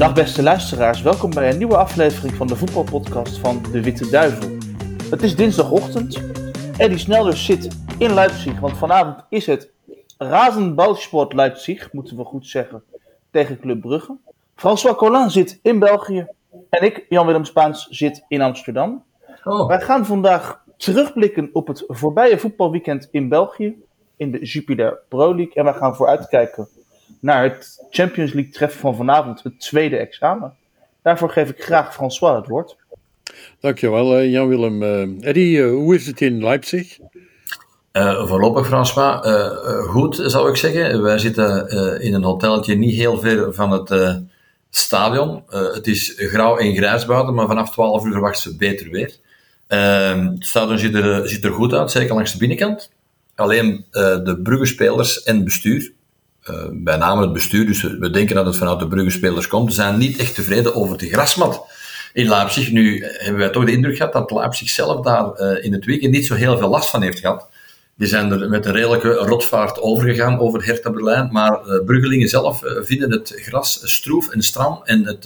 Dag beste luisteraars, welkom bij een nieuwe aflevering van de voetbalpodcast van De Witte Duivel. Het is dinsdagochtend. Eddie Snelders zit in Leipzig, want vanavond is het Razenbouwsport Leipzig, moeten we goed zeggen, tegen Club Brugge. François Collin zit in België en ik, Jan-Willem Spaans, zit in Amsterdam. Oh, Wij gaan vandaag terugblikken op het voorbije voetbalweekend in België, in de Jupiler Pro League. En wij gaan vooruitkijken naar het Champions League treffen van vanavond, het tweede examen. Daarvoor geef ik graag François het woord. Dankjewel, eh, Jan-Willem. Eh, Eddie, eh, hoe is het in Leipzig? eh, voorlopig, François. eh, eh, goed, zou ik zeggen. Wij zitten eh, in een hotelletje niet heel ver van het eh, stadion. Eh, het is grauw en grijs buiten, maar vanaf 12 uur verwacht ze beter weer. Eh, het stadion ziet er, ziet er goed uit, zeker langs de binnenkant. Alleen eh, de Brugge-spelers en bestuur, bij name het bestuur, dus we denken dat het vanuit de Brugge-spelers komt, zijn niet echt tevreden over de grasmat in Leipzig. Nu hebben wij toch de indruk gehad dat Leipzig zelf daar eh, in het weekend niet zo heel veel last van heeft gehad. Die zijn er met een redelijke rotvaart overgegaan over Hertha Berlijn. Maar uh, Bruggelingen zelf vinden het gras stroef en stram. En het,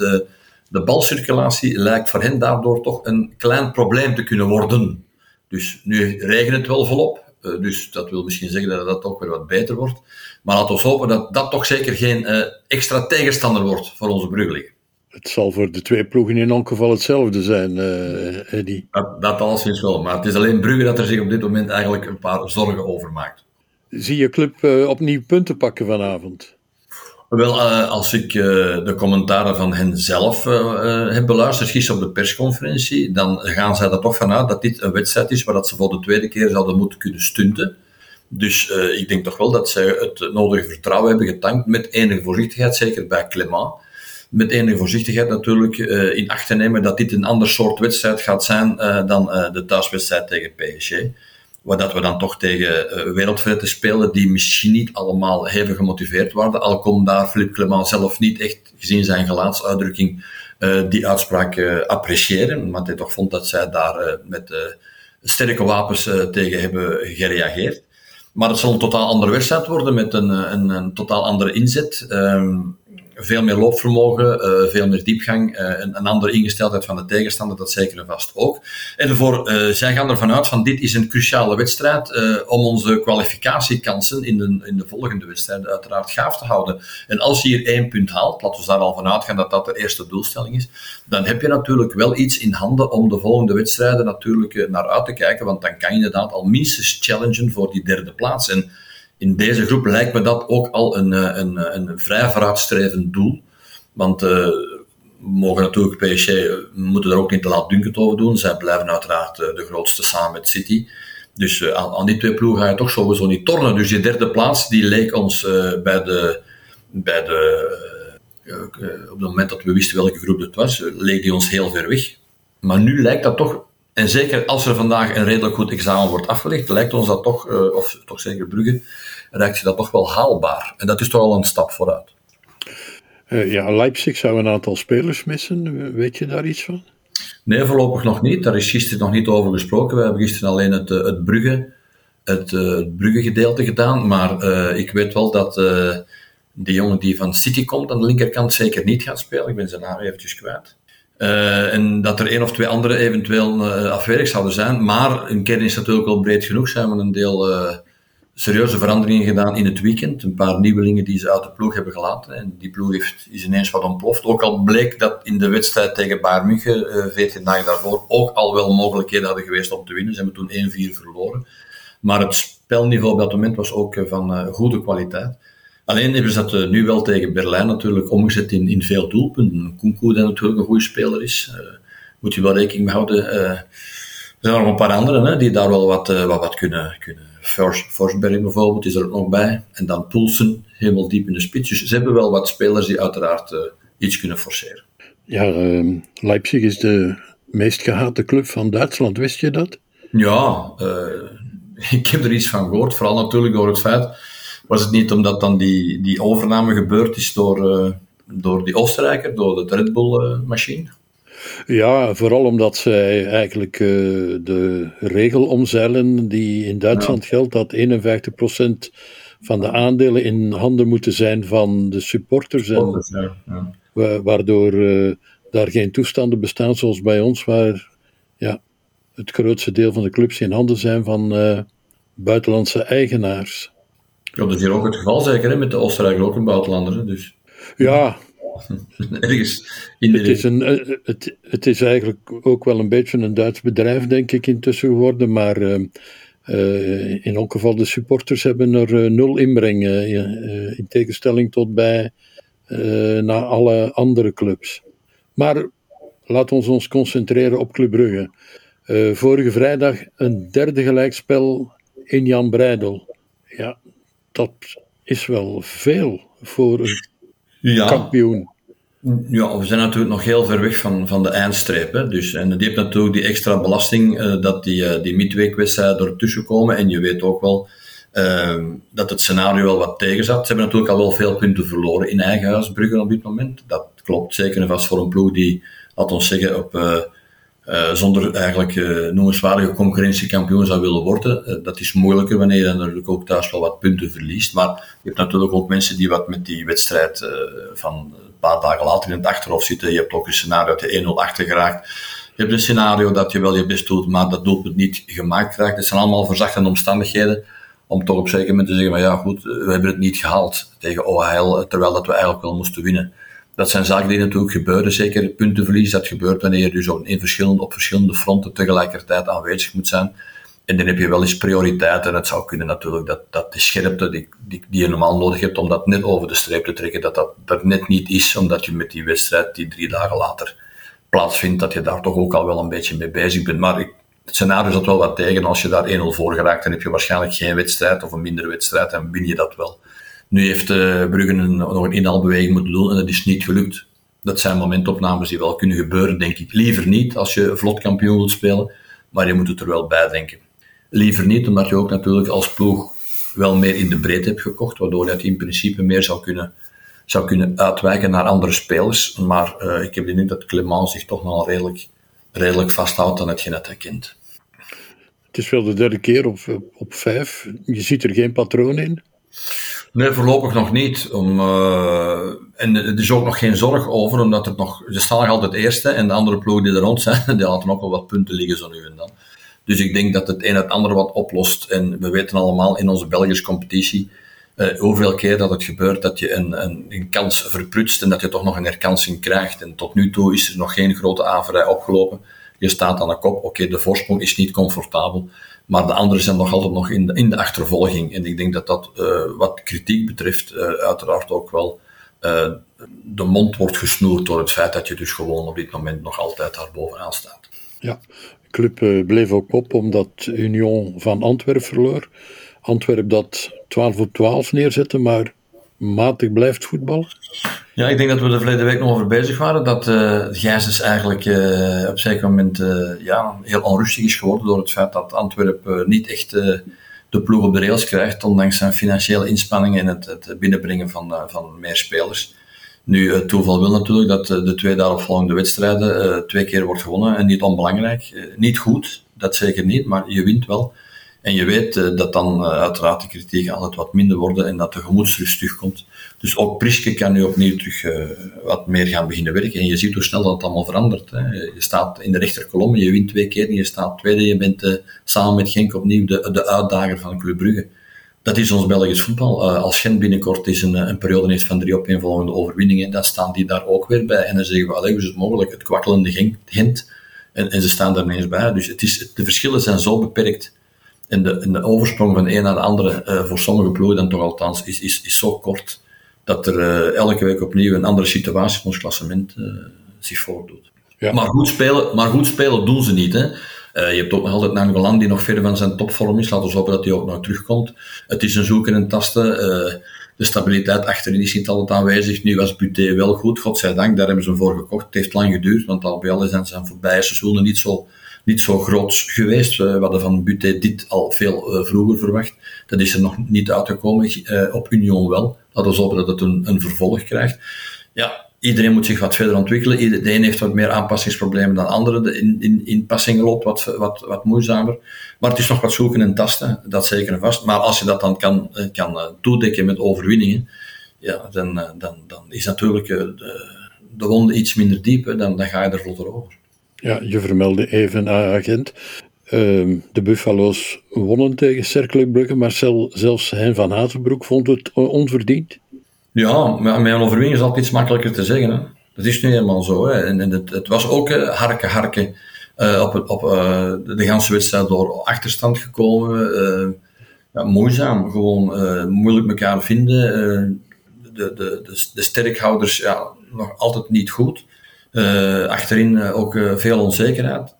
de balcirculatie lijkt voor hen daardoor toch een klein probleem te kunnen worden. Dus nu regent het wel volop. Uh, dus dat wil misschien zeggen dat dat toch weer wat beter wordt. Maar laten we hopen dat dat toch zeker geen uh, extra tegenstander wordt voor onze Bruggelingen. Het zal voor de twee ploegen in elk geval hetzelfde zijn, uh, Eddie. Dat, dat alleszins wel. Maar het is alleen Brugge dat er zich op dit moment eigenlijk een paar zorgen over maakt. Zie je club opnieuw punten pakken vanavond? Wel, uh, als ik uh, de commentaren van hen zelf uh, heb beluisterd, gisteren op de persconferentie, dan gaan zij er toch vanuit dat dit een wedstrijd is waar dat ze voor de tweede keer zouden moeten kunnen stunten. Dus ik denk toch wel dat zij het nodige vertrouwen hebben getankt met enige voorzichtigheid, zeker bij Clement. Met enige voorzichtigheid natuurlijk in acht te nemen dat dit een ander soort wedstrijd gaat zijn dan de thuiswedstrijd tegen PSG waar dat we dan toch tegen uh, wereldvretten spelen die misschien niet allemaal hevig gemotiveerd waren. Al kon daar Philippe Clement zelf niet echt, gezien zijn gelaatsuitdrukking, uh, die uitspraak uh, appreciëren. Want hij toch vond dat zij daar met sterke wapens tegen hebben gereageerd. Maar het zal een totaal andere wedstrijd worden met een, een, een totaal andere inzet. Um, veel meer loopvermogen, uh, veel meer diepgang, uh, een, een, andere ingesteldheid van de tegenstander, dat zeker en vast ook. En voor, uh, zij gaan ervan uit van dit is een cruciale wedstrijd om onze kwalificatiekansen in de, in de volgende wedstrijden uiteraard gaaf te houden. En als je hier één punt haalt, laten we daar al van uitgaan dat dat de eerste doelstelling is, dan heb je natuurlijk wel iets in handen om de volgende wedstrijden natuurlijk naar uit te kijken, want dan kan je inderdaad al minstens challengen voor die derde plaats. En in deze groep lijkt me dat ook al een, een, een vrij vooruitstrevend doel. Want we mogen natuurlijk PSG, moeten er ook niet te laat dunkend over doen. Zij blijven uiteraard de grootste samen met City. Dus aan, aan, die twee ploegen ga je toch sowieso niet tornen. Dus die derde plaats, die leek ons bij de, bij de op het moment dat we wisten welke groep het was, leek die ons heel ver weg. Maar nu lijkt dat toch en zeker als er vandaag een redelijk goed examen wordt afgelegd, lijkt ons dat toch, uh, of toch zeker Brugge, lijkt zich dat toch wel haalbaar. En dat is toch al een stap vooruit. Uh, ja, Leipzig zou een aantal spelers missen. Weet je daar iets van? Nee, voorlopig nog niet. Daar is gisteren nog niet over gesproken. We hebben gisteren alleen het, het Brugge, het, het Brugge gedeelte gedaan. Maar ik weet wel dat die jongen die van City komt aan de linkerkant zeker niet gaat spelen. Ik ben zijn naam eventjes kwijt. Uh, en dat er één of twee andere eventueel uh, afwezig zouden zijn. Maar een kern is natuurlijk wel breed genoeg. Zijn we een deel uh, serieuze veranderingen gedaan in het weekend. Een paar nieuwelingen die ze uit de ploeg hebben gelaten. En die ploeg heeft, is ineens wat ontploft. Ook al bleek dat in de wedstrijd tegen Bayern München, 14 dagen daarvoor, ook al wel mogelijkheden hadden geweest om te winnen. Ze hebben toen 1-4 verloren. Maar het spelniveau op dat moment was ook van goede kwaliteit. Alleen hebben ze dat nu wel tegen Berlijn natuurlijk omgezet in, in veel doelpunten. Kunku, die natuurlijk een goede speler is, uh, moet je wel rekening mee houden. Uh, er zijn nog een paar anderen hè, die daar wel wat, uh, wat, wat kunnen. kunnen. Forsberg bijvoorbeeld is er ook nog bij. En dan Poulsen, helemaal diep in de spits. Dus ze hebben wel wat spelers die uiteraard iets kunnen forceren. Ja, ehm, Leipzig is de meest gehate club van Duitsland, wist je dat? Ja, ik heb er iets van gehoord. Vooral natuurlijk door het feit was het niet omdat dan die, die overname gebeurd is door, uh, door die Oostenrijker, door de Red Bull-machine? Ja, vooral omdat zij eigenlijk uh, de regel omzeilen die in Duitsland ja. geldt, dat 51% van de aandelen in handen moeten zijn van de supporters. supporters en, ja, ja. waardoor daar geen toestanden bestaan zoals bij ons, waar ja, het grootste deel van de clubs in handen zijn van buitenlandse eigenaars. Ja, dat is hier ook het geval zeker, hè? met de Oostenrijker ook een buitenlander. Dus. Ja. Ergens in de het, is een, eh, het, het is eigenlijk ook wel een beetje een Duits bedrijf, denk ik, intussen geworden. Maar uh, uh, in elk geval, de supporters hebben er nul inbreng. in tegenstelling tot bij naar alle andere clubs. Maar laten we ons concentreren op Club Brugge. vorige vrijdag een derde gelijkspel in Jan Breidel. Ja, dat is wel veel voor een ja. kampioen. Ja, we zijn natuurlijk nog heel ver weg van, van de eindstreep. Hè. Dus, en die heeft natuurlijk die extra belasting uh, dat die, uh, die midweekwedstrijden ertussen komen. En je weet ook wel uh, dat het scenario wel wat tegen zat. Ze hebben natuurlijk al wel veel punten verloren in eigen huis, Brugge op dit moment. Dat klopt zeker en vast voor een ploeg die, laten we zeggen, op uh, zonder eigenlijk uh, noemenswaardige concurrentiekampioen zou willen worden. Uh, dat is moeilijker wanneer je natuurlijk ook thuis wel wat punten verliest. Maar je hebt natuurlijk ook mensen die wat met die wedstrijd van een paar dagen later in het achterhoofd zitten. Je hebt ook een scenario dat je 1-0 achter geraakt. Je hebt een scenario dat je wel je best doet, maar dat doelpunt niet gemaakt krijgt. Dat zijn allemaal verzachtende omstandigheden om toch op zeker moment te zeggen, maar ja goed, we hebben het niet gehaald tegen OHL, terwijl dat we eigenlijk wel moesten winnen dat zijn zaken die natuurlijk gebeuren. Zeker puntenverlies, dat gebeurt wanneer je dus in verschillende, op verschillende fronten tegelijkertijd aanwezig moet zijn. En dan heb je wel eens prioriteiten. En het zou kunnen natuurlijk dat, dat de scherpte die, die, je normaal nodig hebt om dat net over de streep te trekken, dat dat net niet is, omdat je met die wedstrijd die drie dagen later plaatsvindt, dat je daar toch ook al wel een beetje mee bezig bent. Maar het scenario zat wel wat tegen. Als je daar 1-0 voor geraakt, dan heb je waarschijnlijk geen wedstrijd of een mindere wedstrijd en win je dat wel. Nu heeft uh, Brugge een, nog een inhaalbeweging moeten doen en dat is niet gelukt. Dat zijn momentopnames die wel kunnen gebeuren, denk ik. Liever niet als je vlot kampioen wilt spelen, maar je moet het er wel bij denken. Liever niet, omdat je ook natuurlijk als ploeg wel meer in de breedte hebt gekocht, waardoor je in principe meer zou kunnen, zou kunnen uitwijken naar andere spelers. Maar uh, ik heb de indruk dat Clement zich toch nog redelijk, redelijk vasthoudt aan hetgeen dat. Het is wel de derde keer op, op vijf. Je ziet er geen patroon in. Nee, voorlopig nog niet. Om, uh, en er is ook nog geen zorg over, omdat het nog, ze staan nog altijd eerste en de andere ploegen die er rond zijn, die laten ook wel wat punten liggen zo nu en dan. Dus ik denk dat het een het ander wat oplost. En we weten allemaal in onze Belgische competitie uh, hoeveel keer dat het gebeurt dat je een, een, een, kans verprutst en dat je toch nog een herkansing krijgt. En tot nu toe is er nog geen grote averij opgelopen. Je staat aan de kop, oké, de voorsprong is niet comfortabel. Maar de anderen zijn nog altijd nog in de, in de achtervolging. En ik denk dat dat, uh, wat kritiek betreft, uh, uiteraard ook wel uh, de mond wordt gesnoerd door het feit dat je dus gewoon op dit moment nog altijd daar bovenaan staat. Ja, de club bleef ook op omdat Union van Antwerpen verloor. Antwerpen dat 12 op 12 neerzette, maar matig blijft voetballen. Ja, ik denk dat we er verleden week nog over bezig waren. Dat uh, Gijs eigenlijk uh, op zeker moment uh, ja, heel onrustig is geworden door het feit dat Antwerpen niet echt de ploeg op de rails krijgt, ondanks zijn financiële inspanningen en het, het binnenbrengen van, van meer spelers. Nu, het toeval wil natuurlijk dat de twee daaropvolgende wedstrijden twee keer wordt gewonnen en niet onbelangrijk. niet goed, dat zeker niet, maar je wint wel. En je weet uh, dat dan uh, uiteraard de kritiek altijd wat minder worden en dat de gemoedsrust terugkomt. Dus ook Priske kan nu opnieuw terug uh, wat meer gaan beginnen werken. En je ziet hoe snel dat allemaal verandert. Je staat in de rechterkolom, je wint twee keer en je staat tweede. Je bent samen met Genk opnieuw de, de uitdager van Club Brugge. Dat is ons Belgisch voetbal. als Gent binnenkort is een, een periode heeft van drie opeenvolgende overwinningen, dan staan die daar ook weer bij. En dan zeggen we, hoe is het mogelijk? Het kwakkelende Gent. En, en ze staan daar ineens bij. Dus het is, de verschillen zijn zo beperkt en de, de oversprong van de een naar de andere, uh, voor sommige ploegen dan toch althans, is, is, is zo kort dat er uh, elke week opnieuw een andere situatie van ons klassement uh, zich voordoet. Ja. Maar, goed spelen, maar goed spelen doen ze niet. Hè. je hebt ook nog altijd Nangolan die nog verder van zijn topvorm is. Laten we hopen dat hij ook nog terugkomt. Het is een zoeken en tasten. de stabiliteit achterin is niet altijd aanwezig. Nu was Buté wel goed, godzijdank. Daar hebben ze hem voor gekocht. Het heeft lang geduurd, want al bij al zijn zijn voorbije seizoenen niet zo niet zo groot geweest. We hadden van Buté dit al veel uh, vroeger verwacht. Dat is er nog niet uitgekomen. Uh, op Union wel. Laten we hopen dat het een, een vervolg krijgt. Ja, iedereen moet zich wat verder ontwikkelen. De een heeft wat meer aanpassingsproblemen dan anderen. De in, in, inpassingen loopt wat, wat, wat moeizamer. Maar het is nog wat zoeken en tasten, dat zeker en vast. Maar als je dat dan kan, eh, kan toedekken met overwinningen, ja, dan, dan, dan is natuurlijk de, de wonden iets minder diep, dan, dan ga je er vlotter over. Ja, je vermeldde even agent. Ehm, de Buffalo's wonnen tegen Cercle Brugge, maar zelfs Hein van Hazenbroek vond het onverdiend. Ja, maar met een overwinning is altijd iets makkelijker te zeggen. Hè. Dat is nu helemaal zo. Hè. En, het, het, was ook uh, harken, harken uh, op, uh, de, ganse wedstrijd door achterstand gekomen. ja, moeizaam, gewoon moeilijk elkaar vinden. de, de, de, de sterkhouders ja, nog altijd niet goed. Achterin ook veel onzekerheid.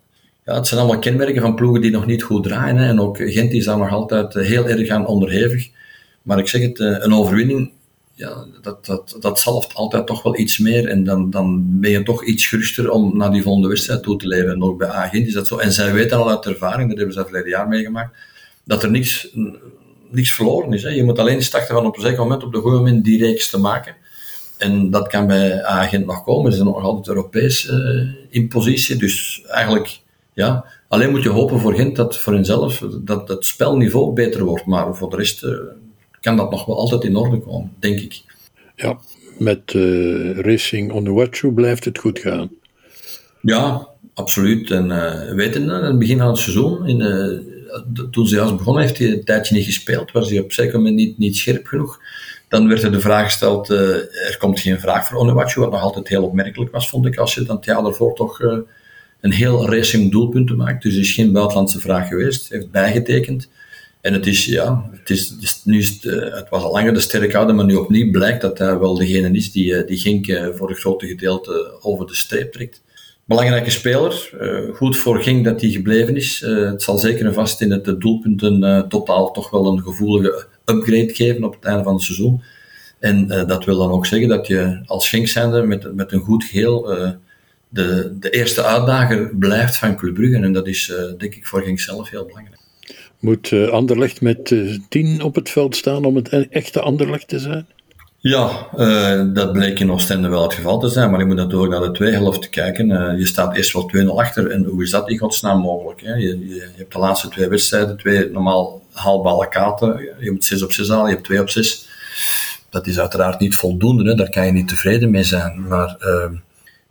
Ja, het zijn allemaal kenmerken van ploegen die nog niet goed draaien. Hè. En ook Gent is daar nog altijd heel erg aan onderhevig. Maar ik zeg het, een overwinning ja, dat, dat, dat zalft altijd toch wel iets meer. En dan, dan ben je toch iets geruster om naar die volgende wedstrijd toe te leven. En ook bij Agent is dat zo. En zij weten al uit ervaring, dat hebben ze verleden jaar meegemaakt, dat er niks, niks verloren is. Hè. Je moet alleen starten van op een zeker moment, op de goede moment, die reeks te maken. En dat kan bij Agent nog komen. Ze zijn nog altijd Europees uh, in positie. Dus eigenlijk, ja, alleen moet je hopen voor Gent dat voor henzelf dat het spelniveau beter wordt. Maar voor de rest uh, kan dat nog wel altijd in orde komen, denk ik. Ja, met uh, Racing on the Watch blijft het goed gaan. Ja, absoluut. En uh, weten, aan het begin van het seizoen, in, toen ze juist begonnen, heeft hij een tijdje niet gespeeld, was hij op zeker moment niet, niet scherp genoeg. Dan werd er de vraag gesteld, uh, er komt geen vraag voor Onuachu, wat nog altijd heel opmerkelijk was, vond ik, als je dan het jaar daarvoor toch een heel racing doelpunten maakt. Dus er is geen buitenlandse vraag geweest, heeft bijgetekend. En het is, ja, het, is, nu is het, eh, het was al langer de sterkhouder, maar nu opnieuw blijkt dat hij wel degene is die, eh, die Gink eh, voor een grote gedeelte over de streep trekt. Belangrijke speler, goed voor Gink dat hij gebleven is. het zal zeker en vast in het doelpunten totaal toch wel een gevoelige upgrade geven op het einde van het seizoen. En dat wil dan ook zeggen dat je als zijnde met, met een goed geheel de, de eerste uitdager blijft van Club Brugge. En dat is denk ik voor Gink zelf heel belangrijk. Moet Anderlecht met uh, tien op het veld staan om het e-, echte Anderlecht te zijn? Ja, uh, dat bleek in Oostende wel het geval te zijn, maar je moet natuurlijk naar de twee helften kijken. je staat eerst wel 2-0 achter en hoe is dat in godsnaam mogelijk? Hè? Je, je, je, hebt de laatste twee wedstrijden, twee normaal haalbare kaarten. Je moet 6 op 6 halen, je hebt 2 op 6. Dat is uiteraard niet voldoende, hè? daar kan je niet tevreden mee zijn. Maar ehm,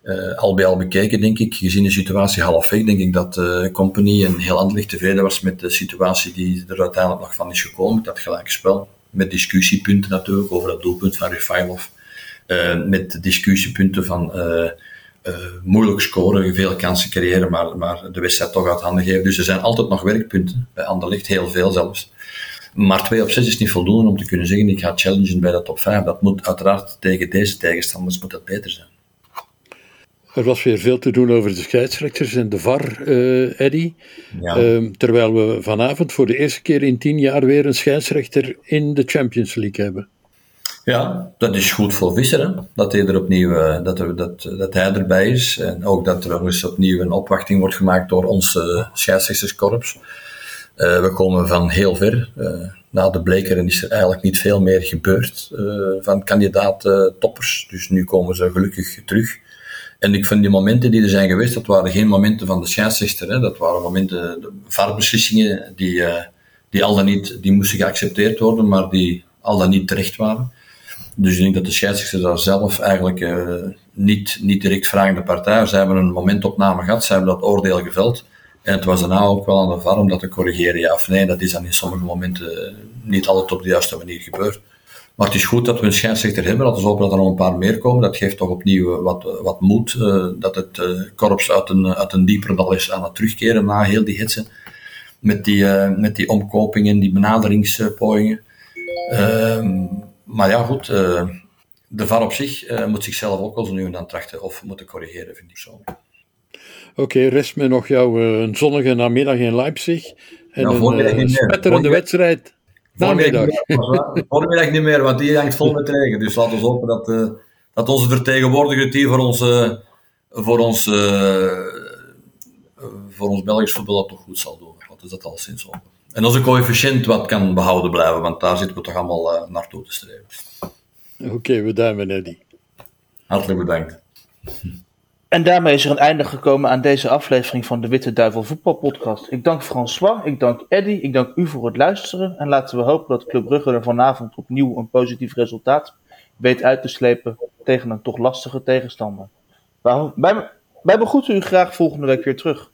uh, al bij al bekeken, denk ik, gezien de situatie halfweg, denk ik dat de company een heel ander tevreden was met de situatie die er uiteindelijk nog van is gekomen, dat gelijke spel. Met discussiepunten natuurlijk over dat doelpunt van Refailov. Uh, met discussiepunten van uh, moeilijk scoren, veel kansen creëren, maar, maar de wedstrijd toch uit handen geven. Dus er zijn altijd nog werkpunten, bij Anderlicht heel veel zelfs. Maar 2 op 6 is niet voldoende om te kunnen zeggen, ik ga challengen bij de top 5. Dat moet uiteraard tegen deze tegenstanders moet dat beter zijn. Er was weer veel te doen over de scheidsrechters en de VAR, uh, Eddy. Ja. Ehm, terwijl we vanavond voor de eerste keer in tien jaar weer een scheidsrechter in de Champions League hebben. Ja, dat is goed voor Visser, dat hij er opnieuw eh, dat, dat, dat hij erbij is. En ook dat er eens opnieuw een opwachting wordt gemaakt door uh, scheidsrechterskorps. Uh, we komen van heel ver. na de blekeren is er eigenlijk niet veel meer gebeurd van kandidaat toppers. Dus nu komen ze gelukkig terug. En ik vind die momenten die er zijn geweest, dat waren geen momenten van de scheidsrechter. Hè. Dat waren momenten, de VAR-beslissingen, die, die al dan niet, die moesten geaccepteerd worden, maar die al dan niet terecht waren. Dus ik denk dat de scheidsrechter daar zelf eigenlijk uh, niet, niet direct vragende partij. Ze hebben een momentopname gehad, ze hebben dat oordeel geveld. En het was daarna ook wel aan de VAR om dat te corrigeren, ja of nee. Dat is dan in sommige momenten niet altijd op de juiste manier gebeurd. Maar het is goed dat we een scheidsrechter hebben. Laten we hopen dat er nog een paar meer komen. Dat geeft toch opnieuw wat, wat moed. Dat het korps uit een, uit een dieper dal is aan het terugkeren na heel die hitsen. Met die, met die omkopingen, die benaderingspogingen. Ehm, maar ja, goed. de VAR op zich moet zichzelf ook wel zo nu en dan trachten of moeten corrigeren, vind ik zo. Oké, okay, rest me nog jouw een zonnige namiddag in Leipzig. En nou, een spetterende wedstrijd. Voormiddag. Voormiddag niet meer, want die hangt vol met regen. Dus laten we hopen dat, uh, dat onze vertegenwoordiger die voor ons, voor ons, voor ons Belgisch voetbal dat toch goed zal doen. Dat is dat al sinds hopen. En onze coëfficiënt wat kan behouden blijven, want daar zitten we toch allemaal naartoe te streven. Oké, okay, bedankt Eddy. Hartelijk bedankt. En daarmee is er een einde gekomen aan deze aflevering van de Witte Duivel Voetbalpodcast. Ik dank François, ik dank Eddy, ik dank u voor het luisteren. En laten we hopen dat Club Brugge er vanavond opnieuw een positief resultaat weet uit te slepen tegen een toch lastige tegenstander. Wij, wij, wij begroeten u graag volgende week weer terug.